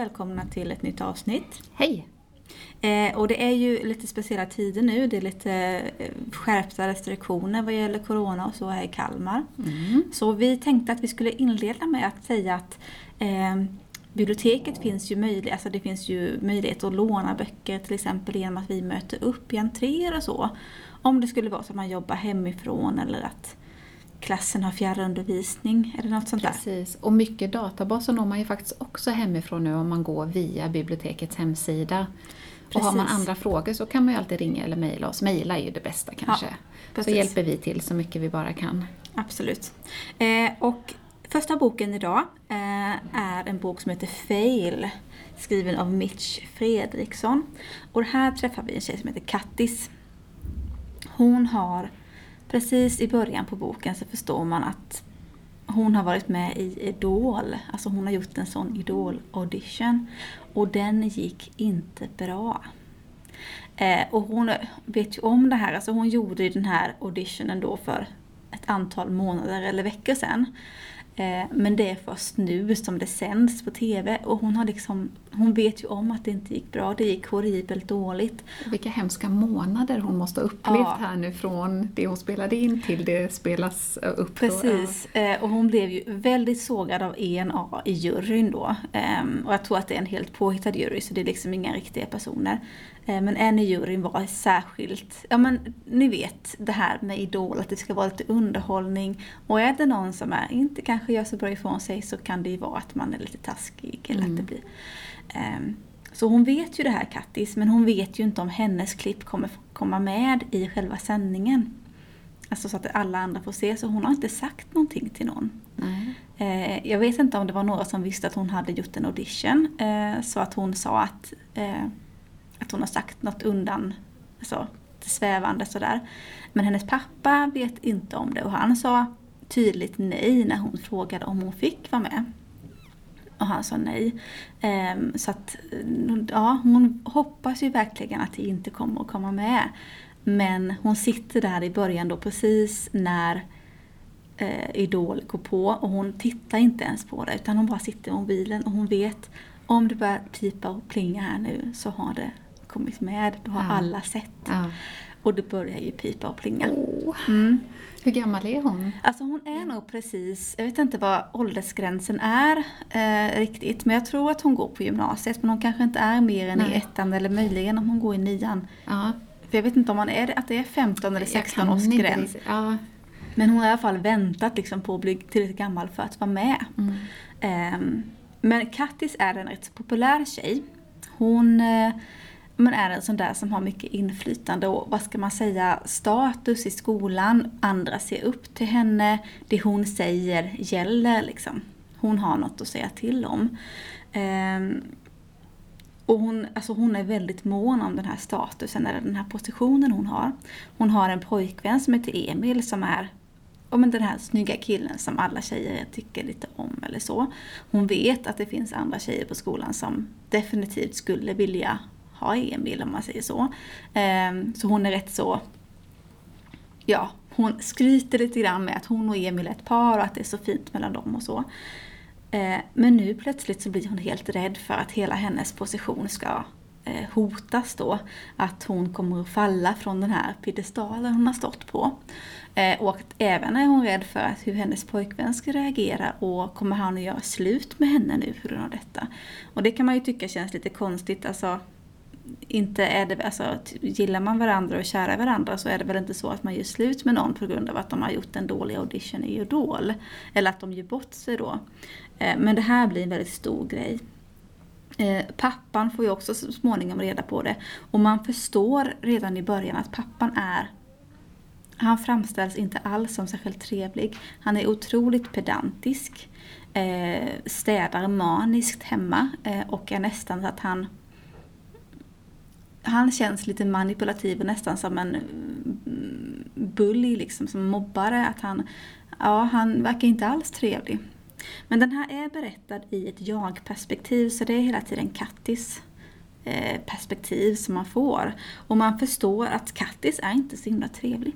Välkomna till ett nytt avsnitt. Hej! Eh, och det är ju lite speciella tider nu. Det är lite eh, skärpta restriktioner vad gäller Corona och så här i Kalmar. Mm. Så vi tänkte att vi skulle inleda med att säga att eh, biblioteket finns ju möjlighet, alltså det finns ju möjlighet att låna böcker till exempel genom att vi möter upp i entréer och så. Om det skulle vara så att man jobbar hemifrån eller att klassen har fjärrundervisning eller något sånt där. Precis, och mycket databaser når man ju faktiskt också hemifrån nu om man går via bibliotekets hemsida. Och har man Precis. andra frågor så kan man ju alltid ringa eller mejla oss. Mejla är ju det bästa kanske. så precis. hjälper vi till så mycket vi bara kan. Absolut. Eh, och första boken idag eh, är en bok som heter Fail. Skriven av Mitch Fredriksson. Och här träffar vi en tjej som heter Kattis. Hon har, precis i början på boken så förstår man att hon har varit med i Idol. Alltså hon har gjort en sån Idol-audition. Och den gick inte bra. Eh, och hon vet ju om det här, alltså hon gjorde ju den här auditionen då för ett antal månader eller veckor sedan. Eh, men det är först nu som det sänds på TV och hon har liksom, hon vet ju om att det inte gick bra, det gick horribelt dåligt. Vilka hemska månader hon måste ha upplevt Ja. här nu från det hon spelade in till det spelas upp. då. Precis, eh, och hon blev ju väldigt sågad av ENA i juryn då. Ehm, och jag tror att det är en helt påhittad jury så det är liksom inga riktiga personer. Eh, men en i juryn var särskilt, ja men ni vet det här med Idol, att det ska vara lite underhållning. Och är det någon som är, inte kanske gör så bra ifrån sig så kan det ju vara att man är lite taskig eller att det blir Ehm, Så hon vet ju det här Kattis, men hon vet ju inte om hennes klipp kommer komma med i själva sändningen. Alltså så att alla andra får se, så hon har inte sagt någonting till någon. Nej. Eh, jag vet inte om det var några som visste att hon hade gjort en audition, eh, så att hon sa att, eh, att hon har sagt något undan, alltså svävande sådär. Men hennes pappa vet inte om det och han sa tydligt nej när hon frågade om hon fick vara med. Och han sa nej. Ehm, så att, mm, ja, hon hoppas ju verkligen att det inte kommer att komma med. Men hon sitter där i början då precis när eh, Idol går på och hon tittar inte ens på det utan hon bara sitter i mobilen och hon vet om det börjar pipa och plinga här nu så har det kommit med. Då har Ja. alla sett. Ja. Och det börjar ju pipa och plinga. Åh, Mm. Hur gammal är hon? Alltså hon är nog precis, jag vet inte vad åldersgränsen är eh, riktigt, men jag tror att hon går på gymnasiet, men hon kanske inte är mer än i Nej. ettan eller möjligen om hon går i nian. Ja, För jag vet inte om man är, att det är 15 eller jag 16 kan års gräns. Ja, Men hon har i alla fall väntat liksom på att bli tillräckligt gammal för att vara med. mm. Ehm, men Kattis är en rätt populär tjej. Hon eh, men är en sån där som har mycket inflytande och vad ska man säga, status i skolan. Andra ser upp till henne. Det hon säger gäller liksom. Hon har något att säga till om. Ehm, och hon, alltså hon är väldigt mån om den här statusen eller den här positionen hon har. Hon har en pojkvän som heter Emil som är ja, men den här snygga killen som alla tjejer tycker lite om eller så. Hon vet att det finns andra tjejer på skolan som definitivt skulle vilja ha Emil om man säger så. Ehm, så hon är rätt så, ja, hon skryter lite grann med att hon och Emil är ett par och att det är så fint mellan dem och så. Ehm, men nu plötsligt så blir hon helt rädd för att hela hennes position ska eh, hotas då. Att hon kommer att falla från den här piedestalen hon har stått på. Ehm, och att även är hon rädd för att hur hennes pojkvän ska reagera och kommer han att göra slut med henne nu på grund av detta. Och det kan man ju tycka känns lite konstigt. Alltså, inte är det, alltså, gillar man varandra och kära varandra så är det väl inte så att man gör slut med någon på grund av att de har gjort en dålig audition i Idol. Eller att de gör bort sig då. Eh, men det här blir en väldigt stor grej. Eh, pappan får ju också så småningom reda på det. Och man förstår redan i början att pappan är han framställs inte alls som särskilt trevlig. Han är otroligt pedantisk. Eh, städar maniskt hemma och är nästan så att han han känns lite manipulativ och nästan som en mm, bully, liksom, som mobbare. Att han, ja, han verkar inte alls trevlig. Men den här är berättad i ett jag-perspektiv så det är hela tiden Kattis eh, perspektiv som man får. Och man förstår att Kattis är inte så himla trevlig.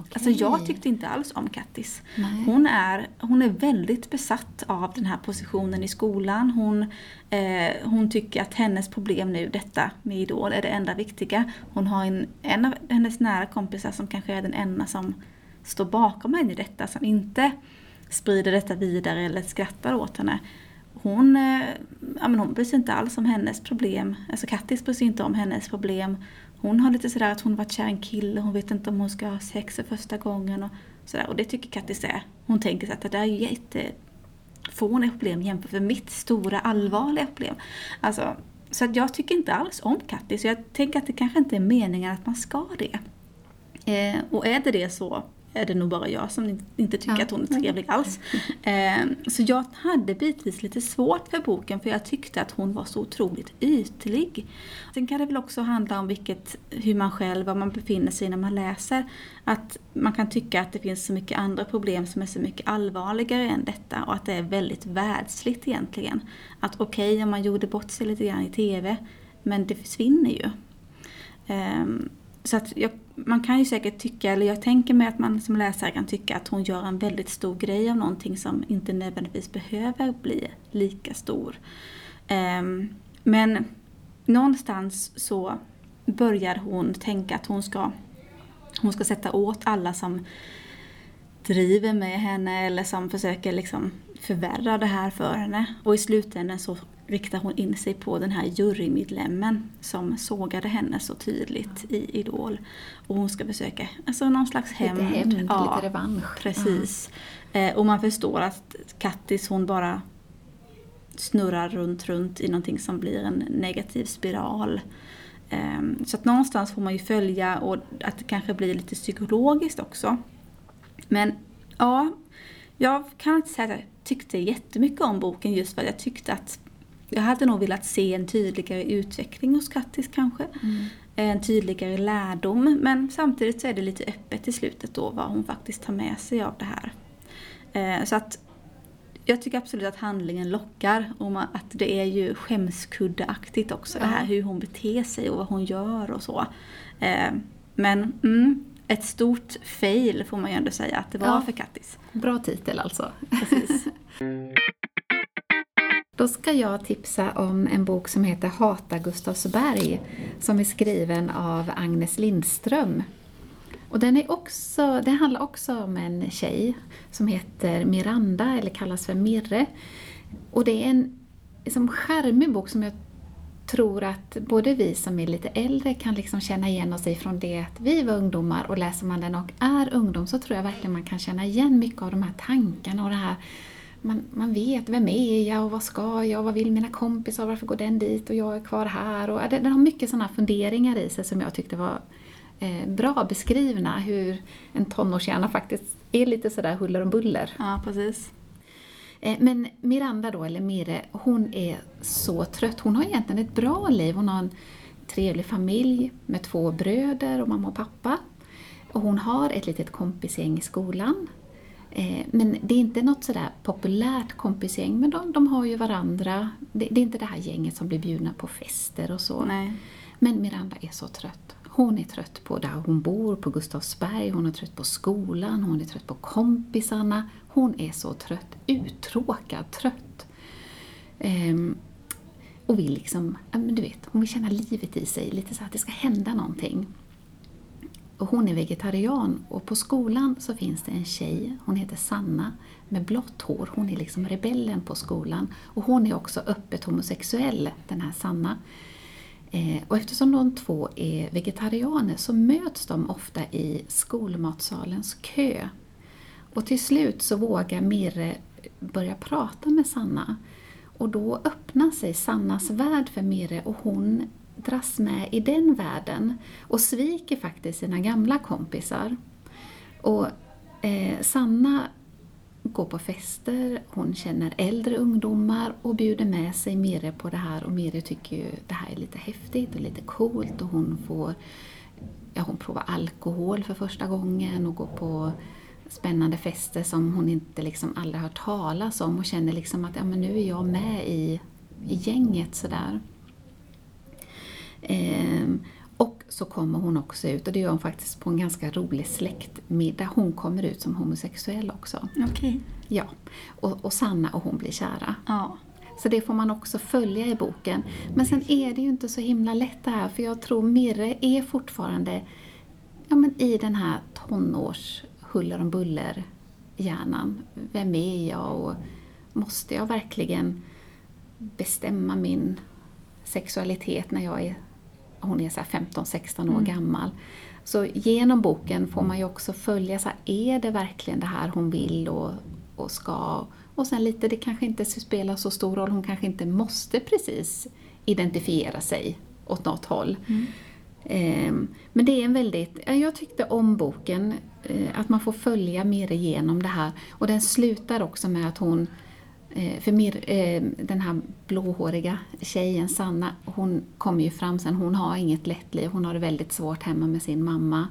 Okay. Alltså jag tyckte inte alls om Kattis. Hon är, hon är väldigt besatt av den här positionen i skolan. Hon, eh, hon tycker att hennes problem nu, detta med Idol, är det enda viktiga. Hon har en, en av hennes nära kompisar som kanske är den enda som står bakom henne i detta, som inte sprider detta vidare eller skrattar åt henne. Hon, eh, ja, men hon bryr sig inte alls om hennes problem. Alltså Kattis bryr sig inte om hennes problem. Hon har lite sådär att hon varit kär i en kille, hon vet inte om hon ska ha sex för första gången. Och, sådär. och det tycker Kattis är. Hon tänker så att det där är jättefåniga problem jämfört med mitt stora allvarliga problem. Alltså, så att jag tycker inte alls om Kattis. Jag tänker att det kanske inte är meningen att man ska det. Eh, och är det det så är det nog bara jag som inte tycker ja. att hon är trevlig alls. Eh, så jag hade bitvis lite svårt för boken för jag tyckte att hon var så otroligt ytlig. Sen kan det väl också handla om vilket, hur man själv, var man befinner sig när man läser. Att man kan tycka att det finns så mycket andra problem som är så mycket allvarligare än detta och att det är väldigt världsligt egentligen. Att okej, okay, om man gjorde bort sig lite grann i TV, men det försvinner ju. Um, så att jag, man kan ju säkert tycka, eller jag tänker mig att man som läsare kan tycka att hon gör en väldigt stor grej av någonting som inte nödvändigtvis behöver bli lika stor. Um, men någonstans så börjar hon tänka att hon ska, hon ska sätta åt alla som driver med henne eller som försöker liksom förvärra det här för henne. Och i slutändan så riktar hon in sig på den här jurymedlemmen som sågade henne så tydligt i Idol. Och hon ska försöka, alltså någon slags hämnd. Lite hämnd, ja, lite revansch. Precis. Mm. och man förstår att Kattis hon bara snurrar runt, runt i någonting som blir en negativ spiral. Ehm, så att någonstans får man ju följa och att det kanske blir lite psykologiskt också. Men ja, jag kan inte säga att jag tyckte jättemycket om boken just för att jag tyckte att jag hade nog velat se en tydligare utveckling hos Kattis kanske. Mm. En tydligare lärdom. Men samtidigt så är det lite öppet i slutet då vad hon faktiskt tar med sig av det här. Eh, så att jag tycker absolut att handlingen lockar och att det är ju skämskuddeaktigt också ja. det här hur hon beter sig och vad hon gör och så. Eh, men mm, ett stort fail får man ju ändå säga att det var ja. för Kattis. Bra titel alltså. Precis. Då ska jag tipsa om en bok som heter Hata Gustavsberg som är skriven av Agnes Lindström. Och den är också, det handlar också om en tjej som heter Miranda, eller kallas för Mirre. Och det är en liksom, skärmig bok som jag tror att både vi som är lite äldre kan liksom känna igen oss ifrån det att vi var ungdomar och läser man den och är ungdom så tror jag verkligen man kan känna igen mycket av de här tankarna och det här man, man vet, vem är jag och vad ska jag och vad vill mina kompisar varför går den dit och jag är kvar här. Och den har mycket sådana funderingar i sig som jag tyckte var eh, bra beskrivna, hur en tonårshjärna faktiskt är lite sådär huller om buller. Ja, precis. Eh, men Miranda då, eller Mire, hon är så trött. Hon har egentligen ett bra liv. Hon har en trevlig familj med två bröder och mamma och pappa. Och hon har ett litet kompisgäng i skolan men det är inte något sådär populärt kompisgäng, men de, de har ju varandra. Det, det, är inte det här gänget som blir bjudna på fester och så. Nej. Men Miranda är så trött. Hon är trött på där hon bor, på Gustavsberg, hon är trött på skolan, hon är trött på kompisarna. Hon är så trött, uttråkad, trött. Ehm, och vill liksom, du vet, hon vill känna livet i sig, lite så att det ska hända någonting. Och hon är vegetarian och på skolan så finns det en tjej, hon heter Sanna, med blått hår. Hon är liksom rebellen på skolan. Och hon är också öppet homosexuell, den här Sanna. Eh, och eftersom de två är vegetarianer så möts de ofta i skolmatsalens kö. Och till slut så vågar Mirre börja prata med Sanna. Och då öppnar sig Sannas värld för Mirre och hon dras med i den världen och sviker faktiskt sina gamla kompisar. Och eh, Sanna går på fester, hon känner äldre ungdomar och bjuder med sig Mirre på det här och Mirre tycker ju det här är lite häftigt och lite coolt och hon får ja, hon provar alkohol för första gången och går på spännande fester som hon inte liksom aldrig hört talas om och känner liksom att ja, men nu är jag med i, i gänget sådär. Ehm, och så kommer hon också ut, och det gör hon faktiskt på en ganska rolig släktmiddag. Hon kommer ut som homosexuell också. Okay. Ja. Och, och Sanna och hon blir kära. Ja. Så det får man också följa i boken. Men sen är det ju inte så himla lätt det här, för jag tror Mirre är fortfarande ja, men i den här tonårs huller om buller hjärnan. Vem är jag och måste jag verkligen bestämma min sexualitet när jag är hon är 15-16 år mm. gammal. Så genom boken får man ju också följa, så här, är det verkligen det här hon vill och, och ska? Och sen lite, det kanske inte spelar så stor roll, hon kanske inte måste precis identifiera sig åt något håll. Mm. Ehm, men det är en väldigt, jag tyckte om boken, eh, att man får följa mer igenom det här. Och den slutar också med att hon Eh, för Mir, eh, den här blåhåriga tjejen, Sanna, hon kommer ju fram sen, hon har inget lätt liv, hon har det väldigt svårt hemma med sin mamma.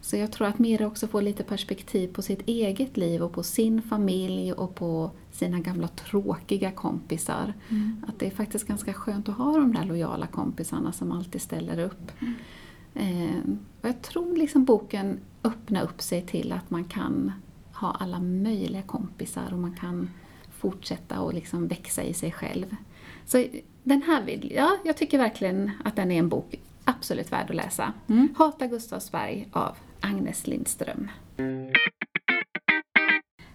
Så jag tror att Mira också får lite perspektiv på sitt eget liv och på sin familj och på sina gamla tråkiga kompisar. Mm. Att det är faktiskt ganska skönt att ha de där lojala kompisarna som alltid ställer upp. Mm. Eh, och jag tror liksom boken öppnar upp sig till att man kan ha alla möjliga kompisar och man kan fortsätta och liksom växa i sig själv. Så den här vill, ja, jag tycker verkligen att den är en bok absolut värd att läsa. Mm. Hata Gustavsberg av Agnes Lindström.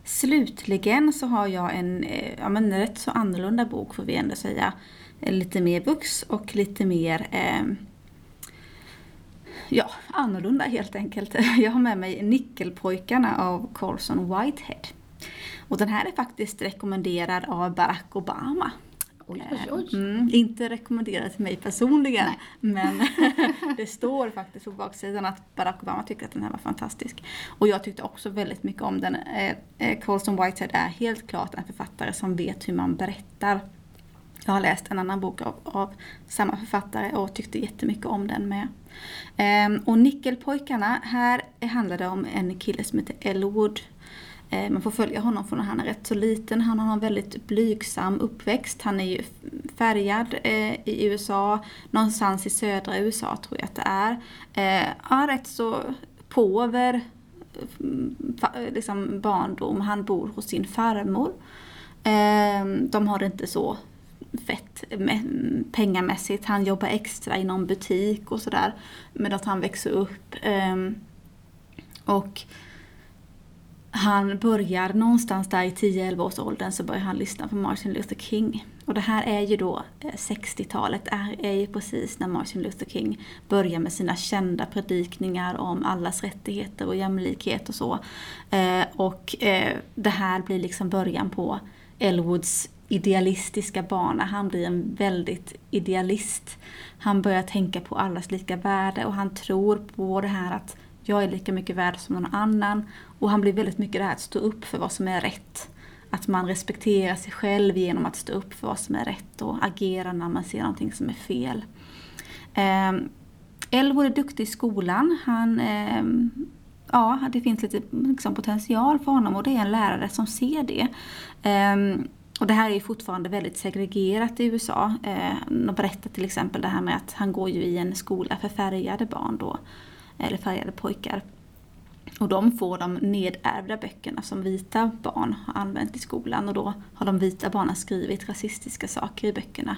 Slutligen så har jag en eh, ja, men rätt så annorlunda bok får vi ändå säga. Lite mer bux och lite mer eh, ja, annorlunda helt enkelt. Jag har med mig Nickelpojkarna av Carlson Whitehead. Och den här är faktiskt rekommenderad av Barack Obama. Oj, oj, oj. Mm, inte rekommenderad till mig personligen, Nej. men det står faktiskt på baksidan att Barack Obama tycker att den här var fantastisk. Och jag tyckte också väldigt mycket om den. Eh, eh, Colston Whitehead är helt klart en författare som vet hur man berättar. Jag har läst en annan bok av, av samma författare och tyckte jättemycket om den med. Ehm, och Nickelpojkarna, här handlar det om en kille som heter Elwood Eh, Eh, man får följa honom från när han är rätt så liten. Han har en väldigt blygsam uppväxt. Han är ju färgad eh, i USA, någonstans i södra USA tror jag att det är. Eh, han har rätt så påver liksom barndom. Han bor hos sin farmor. Ehm, de har det inte så fett pengamässigt. Han jobbar extra i någon butik och sådär. Medan han växer upp. Ehm, och han börjar någonstans där i 10-11 års åldern så börjar han lyssna på Martin Luther King. Och det här är ju då eh, 60-talet, är, är ju precis när Martin Luther King börjar med sina kända predikningar om allas rättigheter och jämlikhet och så. Eh, och eh, det här blir liksom början på Elwoods idealistiska bana. Han blir en väldigt idealist. Han börjar tänka på allas lika värde och han tror på det här att jag är lika mycket värd som någon annan. Och han blir väldigt mycket det här att stå upp för vad som är rätt. Att man respekterar sig själv genom att stå upp för vad som är rätt och agera när man ser någonting som är fel. Eh, Elwood är duktig i skolan. Han, eh, ja, det finns lite liksom, potential för honom och det är en lärare som ser det. Eh, och det här är fortfarande väldigt segregerat i USA. Eh, de berättar till exempel det här med att han går ju i en skola för färgade barn då eller färgade pojkar. Och de får de nedärvda böckerna som vita barn har använt i skolan och då har de vita barnen skrivit rasistiska saker i böckerna.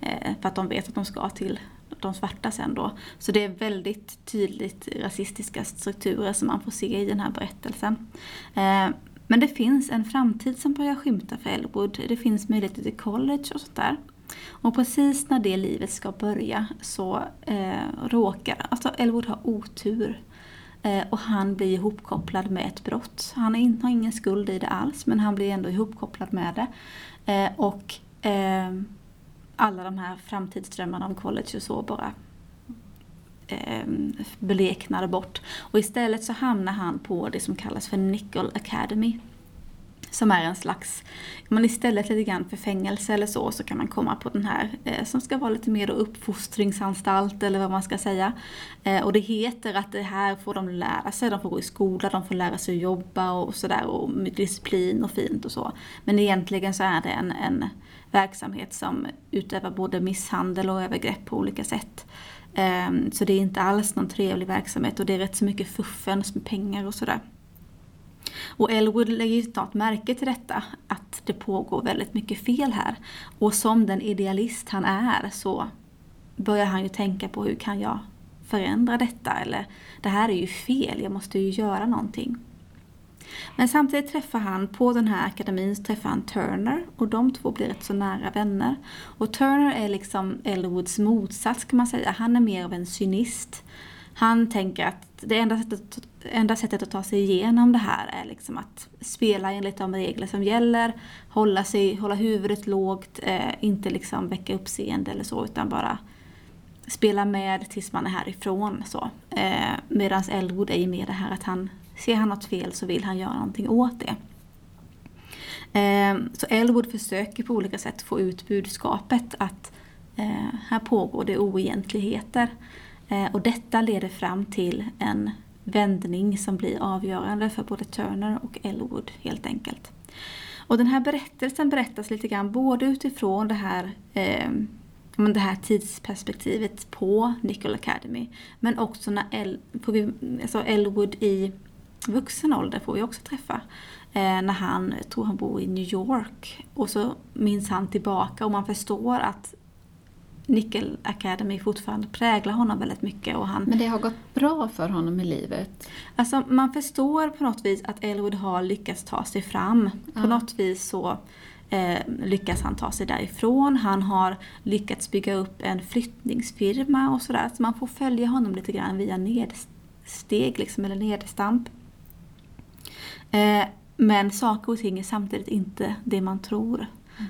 Eh, för att de vet att de ska till de svarta sen då. Så det är väldigt tydligt rasistiska strukturer som man får se i den här berättelsen. Eh, men det finns en framtid som börjar skymta för Elwood. Det finns möjligheter till college och sånt där. Och precis när det livet ska börja så eh, råkar, alltså Elwood har otur. Eh, och han blir ihopkopplad med ett brott. Han är, har ingen skuld i det alls men han blir ändå ihopkopplad med det. Eh, och eh, alla de här framtidsdrömmarna om college och så bara eh, bleknade bort. Och istället så hamnar han på det som kallas för Nickel Academy. Som är en slags, men istället lite grann för fängelse eller så, så kan man komma på den här eh, som ska vara lite mer då uppfostringsanstalt eller vad man ska säga. Eh, och det heter att det här får de lära sig, de får gå i skola, de får lära sig att jobba och sådär och med disciplin och fint och så. Men egentligen så är det en, en verksamhet som utövar både misshandel och övergrepp på olika sätt. Eh, så det är inte alls någon trevlig verksamhet och det är rätt så mycket fuffens med pengar och sådär. Och Elwood lägger ju snart märke till detta, att det pågår väldigt mycket fel här. Och som den idealist han är så börjar han ju tänka på hur kan jag förändra detta? Eller det här är ju fel, jag måste ju göra någonting. Men samtidigt träffar han, på den här akademin, träffar han Turner och de två blir rätt så nära vänner. Och Turner är liksom Elwoods motsats kan man säga. Han är mer av en cynist. Han tänker att det enda sättet, enda sättet att ta sig igenom det här är liksom att spela enligt de regler som gäller, hålla, sig, hålla huvudet lågt, eh, inte liksom väcka uppseende eller så utan bara spela med tills man är härifrån. Så. Eh, Medan Elwood är ju mer det här att han, ser han något fel så vill han göra någonting åt det. Eh, så Elwood försöker på olika sätt få ut budskapet att eh, här pågår det oegentligheter. Eh, och detta leder fram till en vändning som blir avgörande för både Turner och Elwood helt enkelt. Och den här berättelsen berättas lite grann både utifrån det här, eh, det här tidsperspektivet på Nicol Academy men också när El, vi, alltså Elwood i vuxen ålder får vi också träffa. Eh, när han, tror han bor i New York och så minns han tillbaka och man förstår att Nickel Academy fortfarande präglar honom väldigt mycket. Och han, Men det har gått bra för honom i livet? Alltså man förstår på något vis att Elwood har lyckats ta sig fram. På något vis så eh, lyckas han ta sig därifrån. Han har lyckats bygga upp en flyttningsfirma och sådär. Så man får följa honom lite grann via nedsteg liksom, eller nedstamp. Eh, men saker och ting är samtidigt inte det man tror.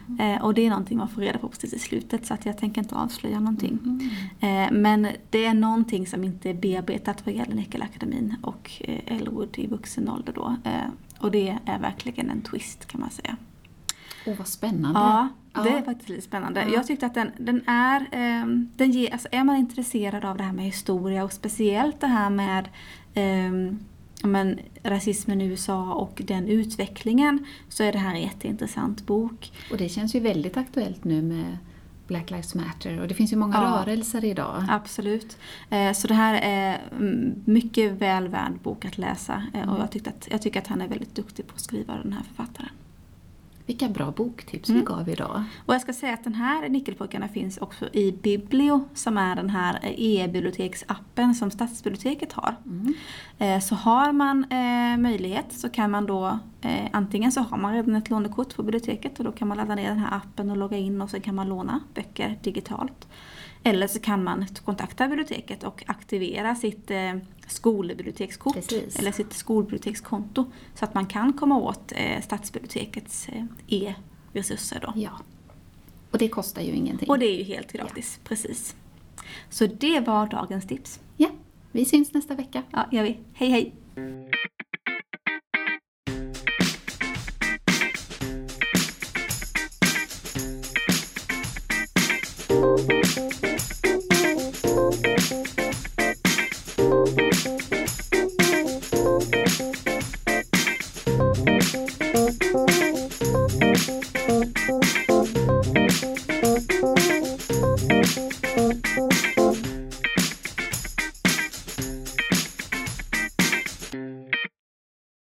Mm. Eh, och det är någonting man får reda på precis i slutet så att jag tänker inte avslöja någonting. Mm. Eh, men det är någonting som inte är bearbetat vad gäller Nyckelakademin och eh, Elwood i vuxen ålder då. Eh, och det är verkligen en twist kan man säga. Åh oh, vad spännande. Ja, det ja. är faktiskt lite spännande. Ja. Jag tyckte att den, den är, eh, den ger, alltså är man intresserad av det här med historia och speciellt det här med eh, men, rasismen i USA och den utvecklingen så är det här en jätteintressant bok. Och det känns ju väldigt aktuellt nu med Black Lives Matter och det finns ju många ja, rörelser idag. Absolut. Eh, så det här är mycket väl värd bok att läsa mm. och jag, tyckte att, jag tycker att han är väldigt duktig på att skriva den här författaren. Vilka bra boktips mm. vi gav idag. Och jag ska säga att den här Nyckelpojkarna finns också i Biblio som är den här e-biblioteksappen som Stadsbiblioteket har. Mm. Eh, så har man eh, möjlighet så kan man då eh, antingen så har man redan ett lånekort på biblioteket och då kan man ladda ner den här appen och logga in och så kan man låna böcker digitalt. Eller så kan man kontakta biblioteket och aktivera sitt eh, skolbibliotekskort Precis. eller sitt skolbibliotekskonto så att man kan komma åt eh, stadsbibliotekets eh, e-resurser. Då. Ja. Och det kostar ju ingenting. Och det är ju helt gratis, ja. precis. Så det var dagens tips. Ja, vi syns nästa vecka. Ja, gör vi. Hej hej!